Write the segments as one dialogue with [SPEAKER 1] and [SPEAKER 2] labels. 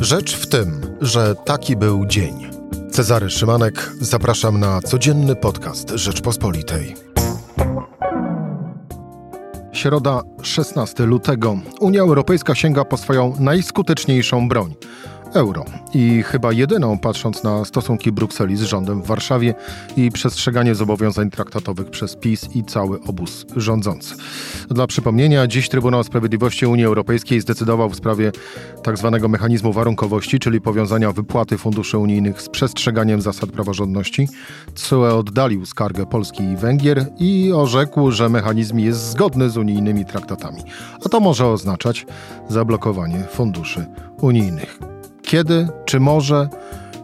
[SPEAKER 1] Rzecz w tym, że taki był dzień. Cezary Szymanek, zapraszam na codzienny podcast Rzeczpospolitej. Środa 16 lutego. Unia Europejska sięga po swoją najskuteczniejszą broń euro. I chyba jedyną, patrząc na stosunki Brukseli z rządem w Warszawie i przestrzeganie zobowiązań traktatowych przez PiS i cały obóz rządzący. Dla przypomnienia, dziś Trybunał Sprawiedliwości Unii Europejskiej zdecydował w sprawie tzw. Tak mechanizmu warunkowości, czyli powiązania wypłaty funduszy unijnych z przestrzeganiem zasad praworządności. CUE oddalił skargę Polski i Węgier i orzekł, że mechanizm jest zgodny z unijnymi traktatami. A to może oznaczać zablokowanie funduszy unijnych kiedy, czy może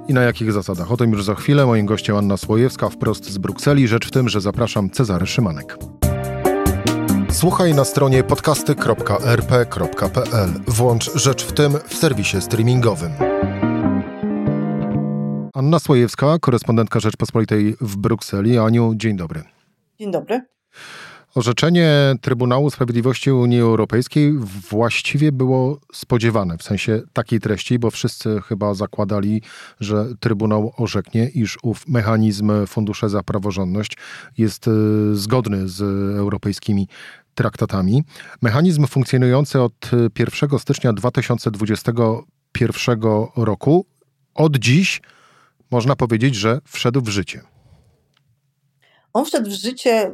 [SPEAKER 1] i na jakich zasadach. O tym już za chwilę. Moim gościem Anna Słojewska wprost z Brukseli. Rzecz w tym, że zapraszam Cezary Szymanek. Słuchaj na stronie podcasty.rp.pl. Włącz Rzecz w tym w serwisie streamingowym. Anna Słojewska, korespondentka Rzeczpospolitej w Brukseli. Aniu, dzień dobry.
[SPEAKER 2] Dzień dobry.
[SPEAKER 1] Orzeczenie Trybunału Sprawiedliwości Unii Europejskiej właściwie było spodziewane, w sensie takiej treści, bo wszyscy chyba zakładali, że Trybunał orzeknie, iż ów mechanizm Fundusze za Praworządność jest y, zgodny z europejskimi traktatami. Mechanizm funkcjonujący od 1 stycznia 2021 roku, od dziś można powiedzieć, że wszedł w życie.
[SPEAKER 2] On wszedł w życie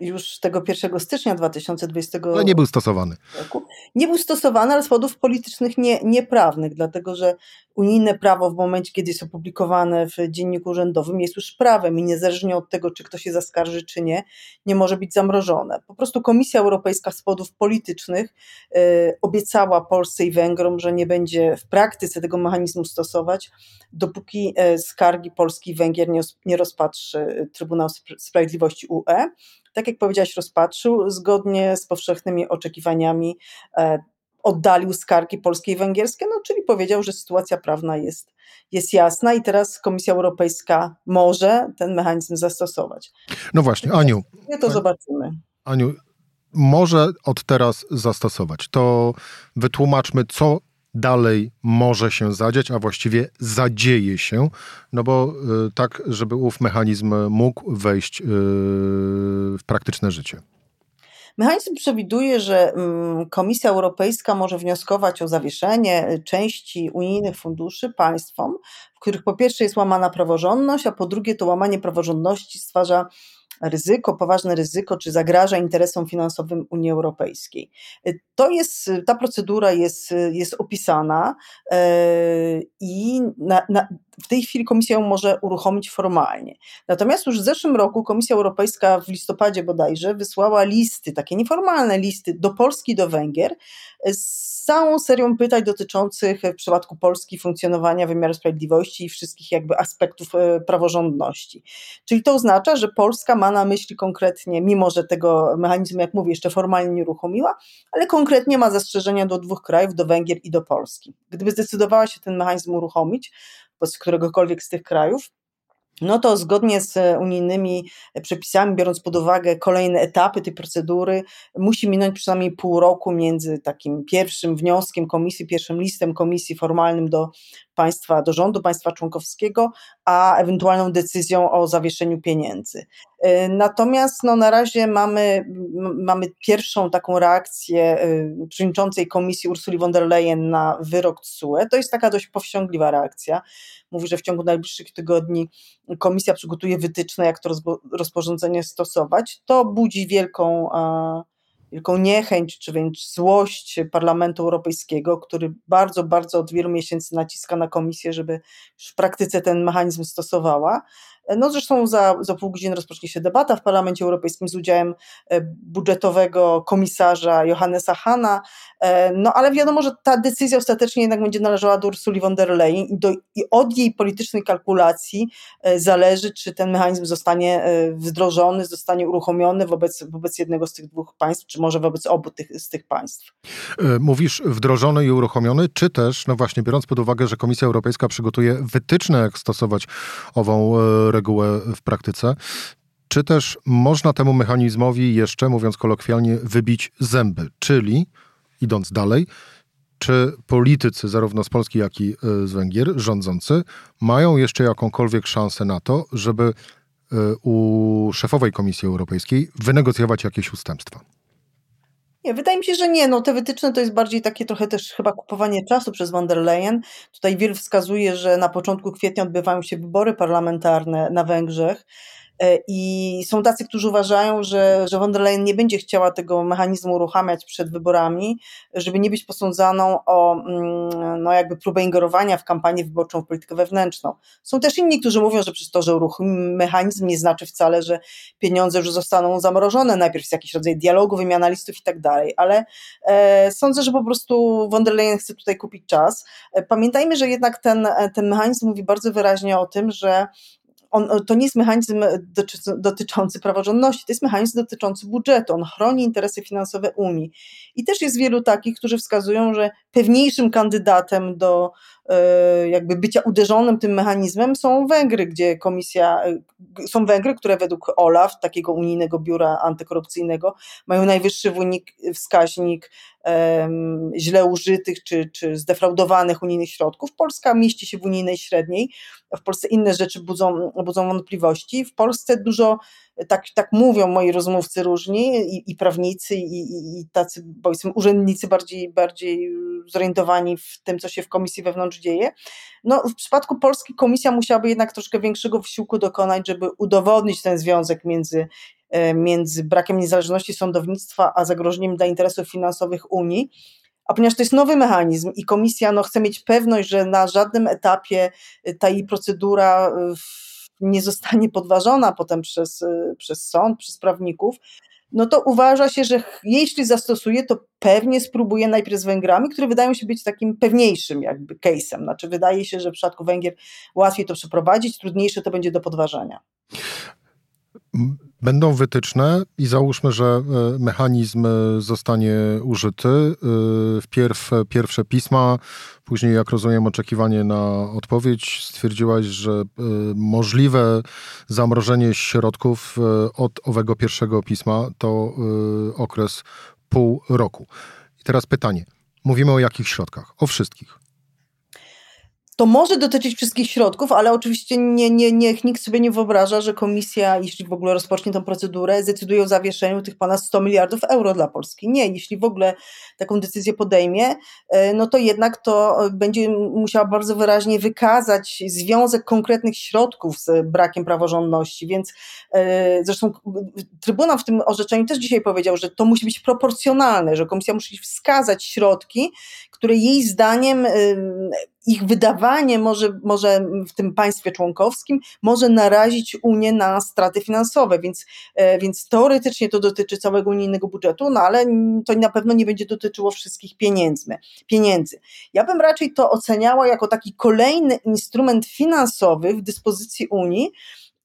[SPEAKER 2] już tego 1 stycznia 2020 roku.
[SPEAKER 1] Ale nie był stosowany.
[SPEAKER 2] Nie był stosowany, ale z powodów politycznych, nie, nieprawnych, dlatego że unijne prawo w momencie, kiedy jest opublikowane w dzienniku urzędowym, jest już prawem i niezależnie od tego, czy ktoś się zaskarży, czy nie, nie może być zamrożone. Po prostu Komisja Europejska z powodów politycznych y, obiecała Polsce i Węgrom, że nie będzie w praktyce tego mechanizmu stosować, dopóki y, skargi Polski i Węgier nie, rozpatrzy Trybunał Sprawiedliwości UE tak jak powiedziałaś, rozpatrzył zgodnie z powszechnymi oczekiwaniami, e, oddalił skargi polskie i węgierskie, no, czyli powiedział, że sytuacja prawna jest, jest jasna i teraz Komisja Europejska może ten mechanizm zastosować.
[SPEAKER 1] No właśnie, Aniu.
[SPEAKER 2] My to zobaczymy.
[SPEAKER 1] Aniu, może od teraz zastosować. To wytłumaczmy, co dalej może się zadziać, a właściwie zadzieje się, no bo y, tak, żeby ów mechanizm mógł wejść y, w praktyczne życie.
[SPEAKER 2] Mechanizm przewiduje, że mm, Komisja Europejska może wnioskować o zawieszenie części unijnych funduszy państwom, w których po pierwsze jest łamana praworządność, a po drugie to łamanie praworządności stwarza ryzyko, poważne ryzyko, czy zagraża interesom finansowym Unii Europejskiej. To jest, ta procedura jest, jest opisana e, i na, na, w tej chwili Komisja ją może uruchomić formalnie. Natomiast już w zeszłym roku Komisja Europejska w listopadzie bodajże wysłała listy, takie nieformalne listy do Polski, do Węgier z całą serią pytań dotyczących w przypadku Polski funkcjonowania wymiaru sprawiedliwości i wszystkich jakby aspektów e, praworządności. Czyli to oznacza, że Polska ma na myśli konkretnie, mimo że tego mechanizmu, jak mówię, jeszcze formalnie nie uruchomiła, ale konkretnie ma zastrzeżenia do dwóch krajów, do Węgier i do Polski. Gdyby zdecydowała się ten mechanizm uruchomić, z któregokolwiek z tych krajów, no to zgodnie z unijnymi przepisami, biorąc pod uwagę kolejne etapy tej procedury, musi minąć przynajmniej pół roku między takim pierwszym wnioskiem komisji, pierwszym listem komisji formalnym do państwa, do rządu państwa członkowskiego, a ewentualną decyzją o zawieszeniu pieniędzy. Y, natomiast no, na razie mamy, mamy pierwszą taką reakcję y, przewodniczącej komisji Ursuli von der Leyen na wyrok TSUE. To jest taka dość powściągliwa reakcja. Mówi, że w ciągu najbliższych tygodni komisja przygotuje wytyczne, jak to rozporządzenie stosować. To budzi wielką wielką niechęć, czy wręcz złość Parlamentu Europejskiego, który bardzo, bardzo od wielu miesięcy naciska na komisję, żeby w praktyce ten mechanizm stosowała. No zresztą za, za pół godziny rozpocznie się debata w Parlamencie Europejskim z udziałem e, budżetowego komisarza Johannesa Hanna, e, no ale wiadomo, że ta decyzja ostatecznie jednak będzie należała do Ursuli von der Leyen i, do, i od jej politycznej kalkulacji e, zależy, czy ten mechanizm zostanie wdrożony, zostanie uruchomiony wobec, wobec jednego z tych dwóch państw, czy może wobec obu tych, z tych państw.
[SPEAKER 1] Mówisz wdrożony i uruchomiony, czy też, no właśnie biorąc pod uwagę, że Komisja Europejska przygotuje wytyczne, jak stosować ową regułę w praktyce. Czy też można temu mechanizmowi jeszcze, mówiąc kolokwialnie, wybić zęby? Czyli, idąc dalej, czy politycy zarówno z Polski, jak i z Węgier, rządzący, mają jeszcze jakąkolwiek szansę na to, żeby u szefowej Komisji Europejskiej wynegocjować jakieś ustępstwa?
[SPEAKER 2] Nie, wydaje mi się, że nie. No, te wytyczne to jest bardziej takie trochę też chyba kupowanie czasu przez von der Leyen. Tutaj wiele wskazuje, że na początku kwietnia odbywają się wybory parlamentarne na Węgrzech. E, I są tacy, którzy uważają, że, że von der Leyen nie będzie chciała tego mechanizmu uruchamiać przed wyborami, żeby nie być posądzaną o mm, no jakby próbę ingerowania w kampanię wyborczą, w politykę wewnętrzną. Są też inni, którzy mówią, że przez to, że uruchomi mechanizm nie znaczy wcale, że pieniądze już zostaną zamrożone, najpierw jest jakiś rodzaj dialogu, wymiana listów i tak dalej, ale e, sądzę, że po prostu von der Leyen chce tutaj kupić czas. E, pamiętajmy, że jednak ten, ten mechanizm mówi bardzo wyraźnie o tym, że on, to nie jest mechanizm dotyczący praworządności, to jest mechanizm dotyczący budżetu. On chroni interesy finansowe Unii. I też jest wielu takich, którzy wskazują, że pewniejszym kandydatem do e, jakby bycia uderzonym tym mechanizmem są Węgry, gdzie komisja, e, są Węgry, które według OLAF, takiego unijnego biura antykorupcyjnego, mają najwyższy wskaźnik um, źle użytych czy, czy zdefraudowanych unijnych środków. Polska mieści się w unijnej średniej, w Polsce inne rzeczy budzą, budzą wątpliwości. W Polsce dużo tak, tak mówią moi rozmówcy różni, i, i prawnicy, i, i, i tacy, powiedzmy, urzędnicy bardziej, bardziej zorientowani w tym, co się w komisji wewnątrz dzieje. No, w przypadku Polski komisja musiałaby jednak troszkę większego wysiłku dokonać, żeby udowodnić ten związek między e, między brakiem niezależności sądownictwa a zagrożeniem dla interesów finansowych Unii. A ponieważ to jest nowy mechanizm i komisja no, chce mieć pewność, że na żadnym etapie ta jej procedura w nie zostanie podważona potem przez, y, przez sąd, przez prawników, no to uważa się, że jeśli zastosuje, to pewnie spróbuje najpierw z Węgrami, które wydają się być takim pewniejszym jakby case'em. Znaczy wydaje się, że w przypadku Węgier łatwiej to przeprowadzić, trudniejsze to będzie do podważenia.
[SPEAKER 1] Będą wytyczne i załóżmy, że e, mechanizm e, zostanie użyty. E, wpierw pierwsze pisma, później, jak rozumiem, oczekiwanie na odpowiedź. Stwierdziłaś, że możliwe zamrożenie środków od owego pierwszego pisma to okres pół roku. I teraz pytanie. Mówimy o jakich środkach? O wszystkich
[SPEAKER 2] to może dotyczyć wszystkich środków, ale oczywiście nie, nie, niech nikt sobie nie wyobraża, że komisja, jeśli w ogóle rozpocznie tę procedurę, zdecyduje o zawieszeniu tych ponad 100 miliardów euro dla Polski. Nie, jeśli w ogóle taką decyzję podejmie, e, no to jednak to będzie musiała bardzo wyraźnie wykazać związek konkretnych środków z brakiem praworządności, więc e, zresztą Trybunał w tym orzeczeniu też dzisiaj powiedział, że to musi być proporcjonalne, że komisja musi wskazać środki, które jej zdaniem ich wydawanie może, może w tym państwie członkowskim może narazić Unię na straty finansowe, więc, e, więc teoretycznie to dotyczy całego unijnego budżetu, no ale to na pewno nie będzie dotyczyło wszystkich pieniędzy. pieniędzy. Ja bym raczej to oceniała jako taki kolejny instrument finansowy w dyspozycji Unii,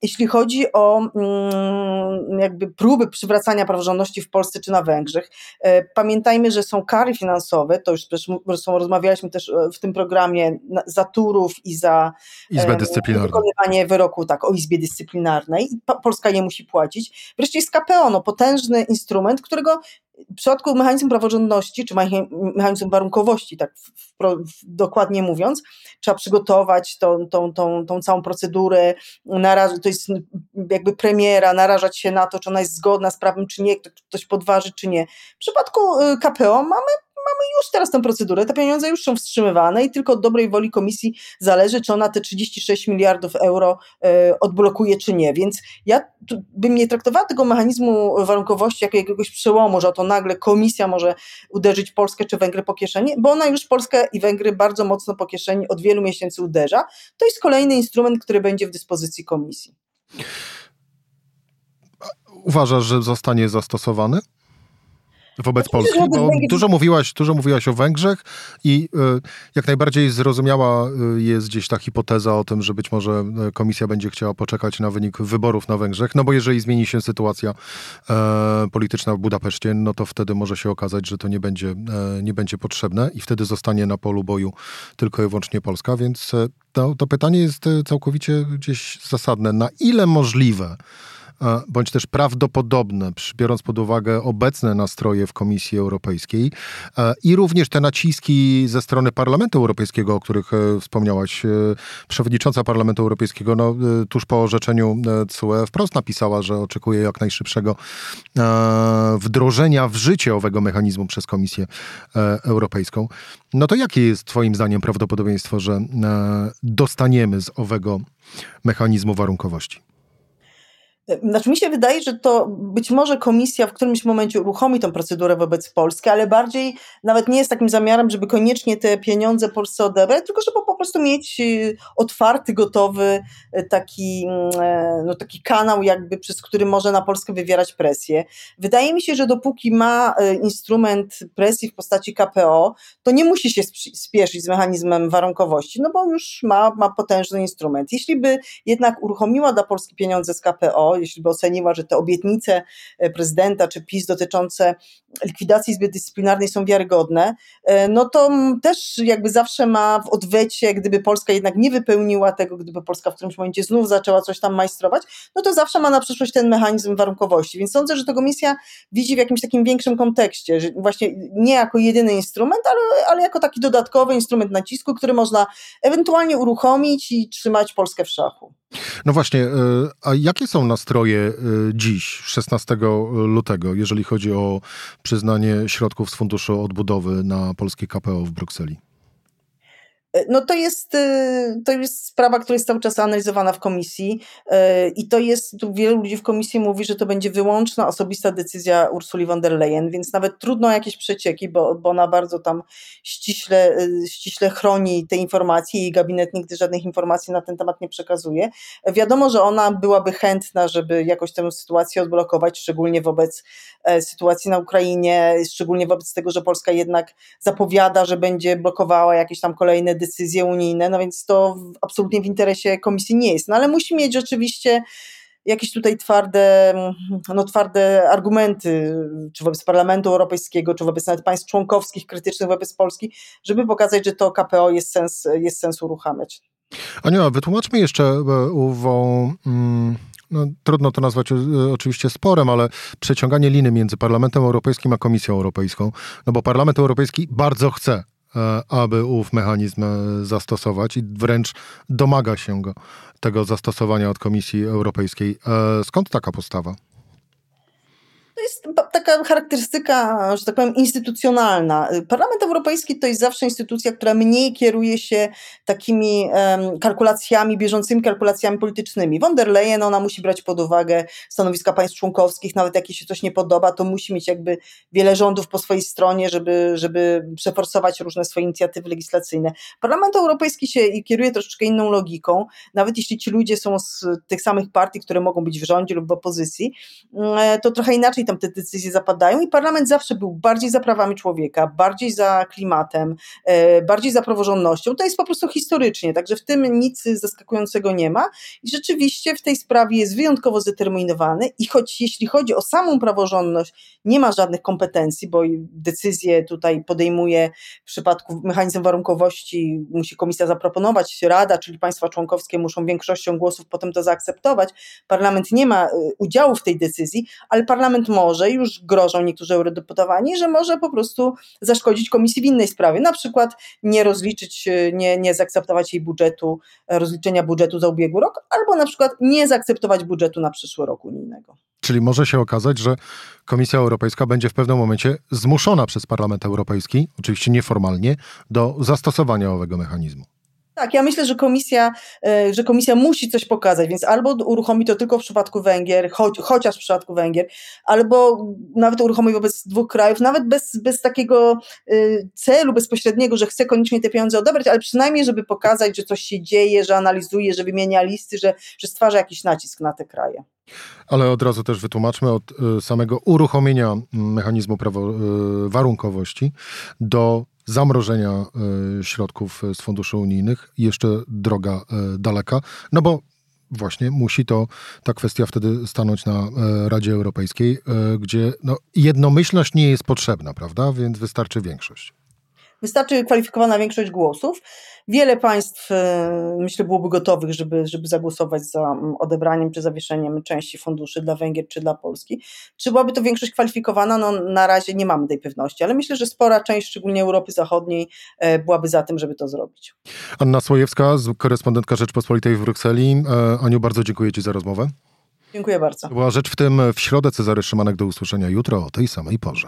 [SPEAKER 2] jeśli chodzi o mm, jakby próby przywracania praworządności w Polsce czy na Węgrzech, e, pamiętajmy, że są kary finansowe, to już zresztą rozmawialiśmy też e, w tym programie za turów i za
[SPEAKER 1] Izbę Dyscyplinarną.
[SPEAKER 2] wykonywanie wyroku tak, o Izbie Dyscyplinarnej. Polska nie musi płacić. Wreszcie jest KPO, no, potężny instrument, którego w przypadku mechanizmu praworządności, czy mechanizmu warunkowości, tak w, w, dokładnie mówiąc, trzeba przygotować tą, tą, tą, tą całą procedurę, naraż, to jest jakby premiera, narażać się na to, czy ona jest zgodna z prawem, czy nie, ktoś podważy, czy nie. W przypadku y, KPO mamy mamy już teraz tę procedurę, te pieniądze już są wstrzymywane i tylko od dobrej woli komisji zależy, czy ona te 36 miliardów euro e, odblokuje, czy nie. Więc ja bym nie traktowała tego mechanizmu warunkowości jako jakiegoś przełomu, że to nagle komisja może uderzyć Polskę czy Węgry po kieszeni, bo ona już Polskę i Węgry bardzo mocno po kieszeni od wielu miesięcy uderza. To jest kolejny instrument, który będzie w dyspozycji komisji.
[SPEAKER 1] Uważasz, że zostanie zastosowany? Wobec Polski, bo dużo mówiłaś, dużo mówiłaś o Węgrzech i y, jak najbardziej zrozumiała y, jest gdzieś ta hipoteza o tym, że być może y, komisja będzie chciała poczekać na wynik wyborów na Węgrzech, no bo jeżeli zmieni się sytuacja e, polityczna w Budapeszcie, no to wtedy może się okazać, że to nie będzie, e, nie będzie potrzebne i wtedy zostanie na polu boju tylko i wyłącznie Polska, więc to, to pytanie jest całkowicie gdzieś zasadne. Na ile możliwe bądź też prawdopodobne, biorąc pod uwagę obecne nastroje w Komisji Europejskiej i również te naciski ze strony Parlamentu Europejskiego, o których wspomniałaś. Przewodnicząca Parlamentu Europejskiego no, tuż po orzeczeniu CUE wprost napisała, że oczekuje jak najszybszego wdrożenia w życie owego mechanizmu przez Komisję Europejską. No to jakie jest Twoim zdaniem prawdopodobieństwo, że dostaniemy z owego mechanizmu warunkowości?
[SPEAKER 2] Znaczy mi się wydaje, że to być może komisja w którymś momencie uruchomi tę procedurę wobec Polski, ale bardziej nawet nie jest takim zamiarem, żeby koniecznie te pieniądze Polsce odebrać, tylko żeby po prostu mieć y, otwarty, gotowy y, taki, mm, e, no, taki kanał jakby, przez który może na Polskę wywierać presję. Wydaje mi się, że dopóki ma y, instrument presji w postaci KPO, to nie musi się spieszyć z mechanizmem warunkowości, no bo już ma, ma potężny instrument. Jeśli by jednak uruchomiła dla Polski pieniądze z KPO, jeśli by oceniła, że te obietnice e, prezydenta czy PiS dotyczące likwidacji Izby Dyscyplinarnej są wiarygodne, e, no to też jakby zawsze ma w odwecie, gdyby Polska jednak nie wypełniła tego, gdyby Polska w którymś momencie znów zaczęła coś tam majstrować, no to zawsze ma na przyszłość ten mechanizm warunkowości. Więc sądzę, że to komisja widzi w jakimś takim większym kontekście, że właśnie nie jako jedyny instrument, ale, ale jako taki dodatkowy instrument nacisku, który można ewentualnie uruchomić i trzymać Polskę w szachu.
[SPEAKER 1] No właśnie, e, a jakie są nastroje e, dziś, 16 lutego, jeżeli chodzi o przyznanie środków z Funduszu Odbudowy na polskie KPO w Brukseli?
[SPEAKER 2] E, no to jest, e, to jest sprawa, która jest cały czas analizowana w komisji e, i to jest, tu wielu ludzi w komisji mówi, że to będzie wyłączna osobista decyzja Ursuli von der Leyen, więc nawet trudno jakieś przecieki, bo, bo ona bardzo tam ściśle, ściśle chroni te informacje, jej gabinet nigdy żadnych informacji na ten temat nie przekazuje. Wiadomo, że ona byłaby chętna, żeby jakoś tę sytuację odblokować, szczególnie wobec sytuacji na Ukrainie, szczególnie wobec tego, że Polska jednak zapowiada, że będzie blokowała jakieś tam kolejne decyzje decyzje unijne, no więc to absolutnie w interesie komisji nie jest. No ale musi mieć rzeczywiście jakieś tutaj twarde, no, twarde argumenty, czy wobec Parlamentu Europejskiego, czy wobec nawet państw członkowskich krytycznych wobec Polski, żeby pokazać, że to KPO jest sens, jest sens uruchamiać.
[SPEAKER 1] Aniu, wytłumaczmy jeszcze ową, mm, no, trudno to nazwać e, oczywiście sporem, ale przeciąganie liny między Parlamentem Europejskim a Komisją Europejską, no bo Parlament Europejski bardzo chce E, aby ów mechanizm e, zastosować i wręcz domaga się go, tego zastosowania od Komisji Europejskiej. E, skąd taka postawa?
[SPEAKER 2] To jest taka charakterystyka, że tak powiem, instytucjonalna. Parlament Europejski to jest zawsze instytucja, która mniej kieruje się takimi um, kalkulacjami, bieżącymi kalkulacjami politycznymi. Von der Leyen, ona musi brać pod uwagę stanowiska państw członkowskich, nawet jak jej się coś nie podoba, to musi mieć jakby wiele rządów po swojej stronie, żeby, żeby przeforsować różne swoje inicjatywy legislacyjne. Parlament Europejski się kieruje troszeczkę inną logiką, nawet jeśli ci ludzie są z tych samych partii, które mogą być w rządzie lub w opozycji, mm, to trochę inaczej tam te decyzje zapadają i parlament zawsze był bardziej za prawami człowieka, bardziej za klimatem, e, bardziej za praworządnością. To jest po prostu historycznie, także w tym nic zaskakującego nie ma i rzeczywiście w tej sprawie jest wyjątkowo zdeterminowany i choć jeśli chodzi o samą praworządność, nie ma żadnych kompetencji, bo decyzje tutaj podejmuje w przypadku mechanizmu warunkowości, musi komisja zaproponować, Rada, czyli państwa członkowskie muszą większością głosów potem to zaakceptować. Parlament nie ma e, udziału w tej decyzji, ale parlament może, już grożą niektórzy eurodeputowani, że może po prostu zaszkodzić komisji w innej sprawie, na przykład nie rozliczyć, nie, nie zaakceptować jej budżetu, rozliczenia budżetu za ubiegły rok, albo na przykład nie zaakceptować budżetu na przyszły rok unijnego.
[SPEAKER 1] Czyli może się okazać, że Komisja Europejska będzie w pewnym momencie zmuszona przez Parlament Europejski, oczywiście nieformalnie, do zastosowania owego mechanizmu.
[SPEAKER 2] Tak, ja myślę, że komisja, e, że komisja musi coś pokazać, więc albo uruchomi to tylko w przypadku Węgier, choć, chociaż w przypadku Węgier, albo nawet uruchomi wobec dwóch krajów, nawet bez, bez takiego e, celu bezpośredniego, że chce koniecznie te pieniądze odebrać, ale przynajmniej, żeby pokazać, że coś się dzieje, że analizuje, że wymienia listy, że, że stwarza jakiś nacisk na te kraje.
[SPEAKER 1] Ale od razu też wytłumaczmy od e, samego uruchomienia mechanizmu prawo, warunkowości do zamrożenia e, środków z funduszy unijnych. Jeszcze droga e, daleka, no bo właśnie musi to ta kwestia wtedy stanąć na e, Radzie Europejskiej, gdzie no, jednomyślność nie jest potrzebna, prawda? Więc wystarczy większość.
[SPEAKER 2] Wystarczy kwalifikowana większość głosów. Wiele państw, e, myślę, byłoby gotowych, żeby, żeby zagłosować za odebraniem czy zawieszeniem części funduszy dla Węgier czy dla Polski. Czy byłaby to większość kwalifikowana? No, na razie nie mamy tej pewności, ale myślę, że spora część, szczególnie Europy Zachodniej, e, byłaby za tym, żeby to zrobić.
[SPEAKER 1] Anna Słojewska, korespondentka Rzeczpospolitej w Brukseli. E, Aniu, bardzo dziękuję Ci za rozmowę.
[SPEAKER 2] Dziękuję bardzo.
[SPEAKER 1] Była rzecz w tym w środę. Cezary Szymanek do usłyszenia jutro o tej samej porze.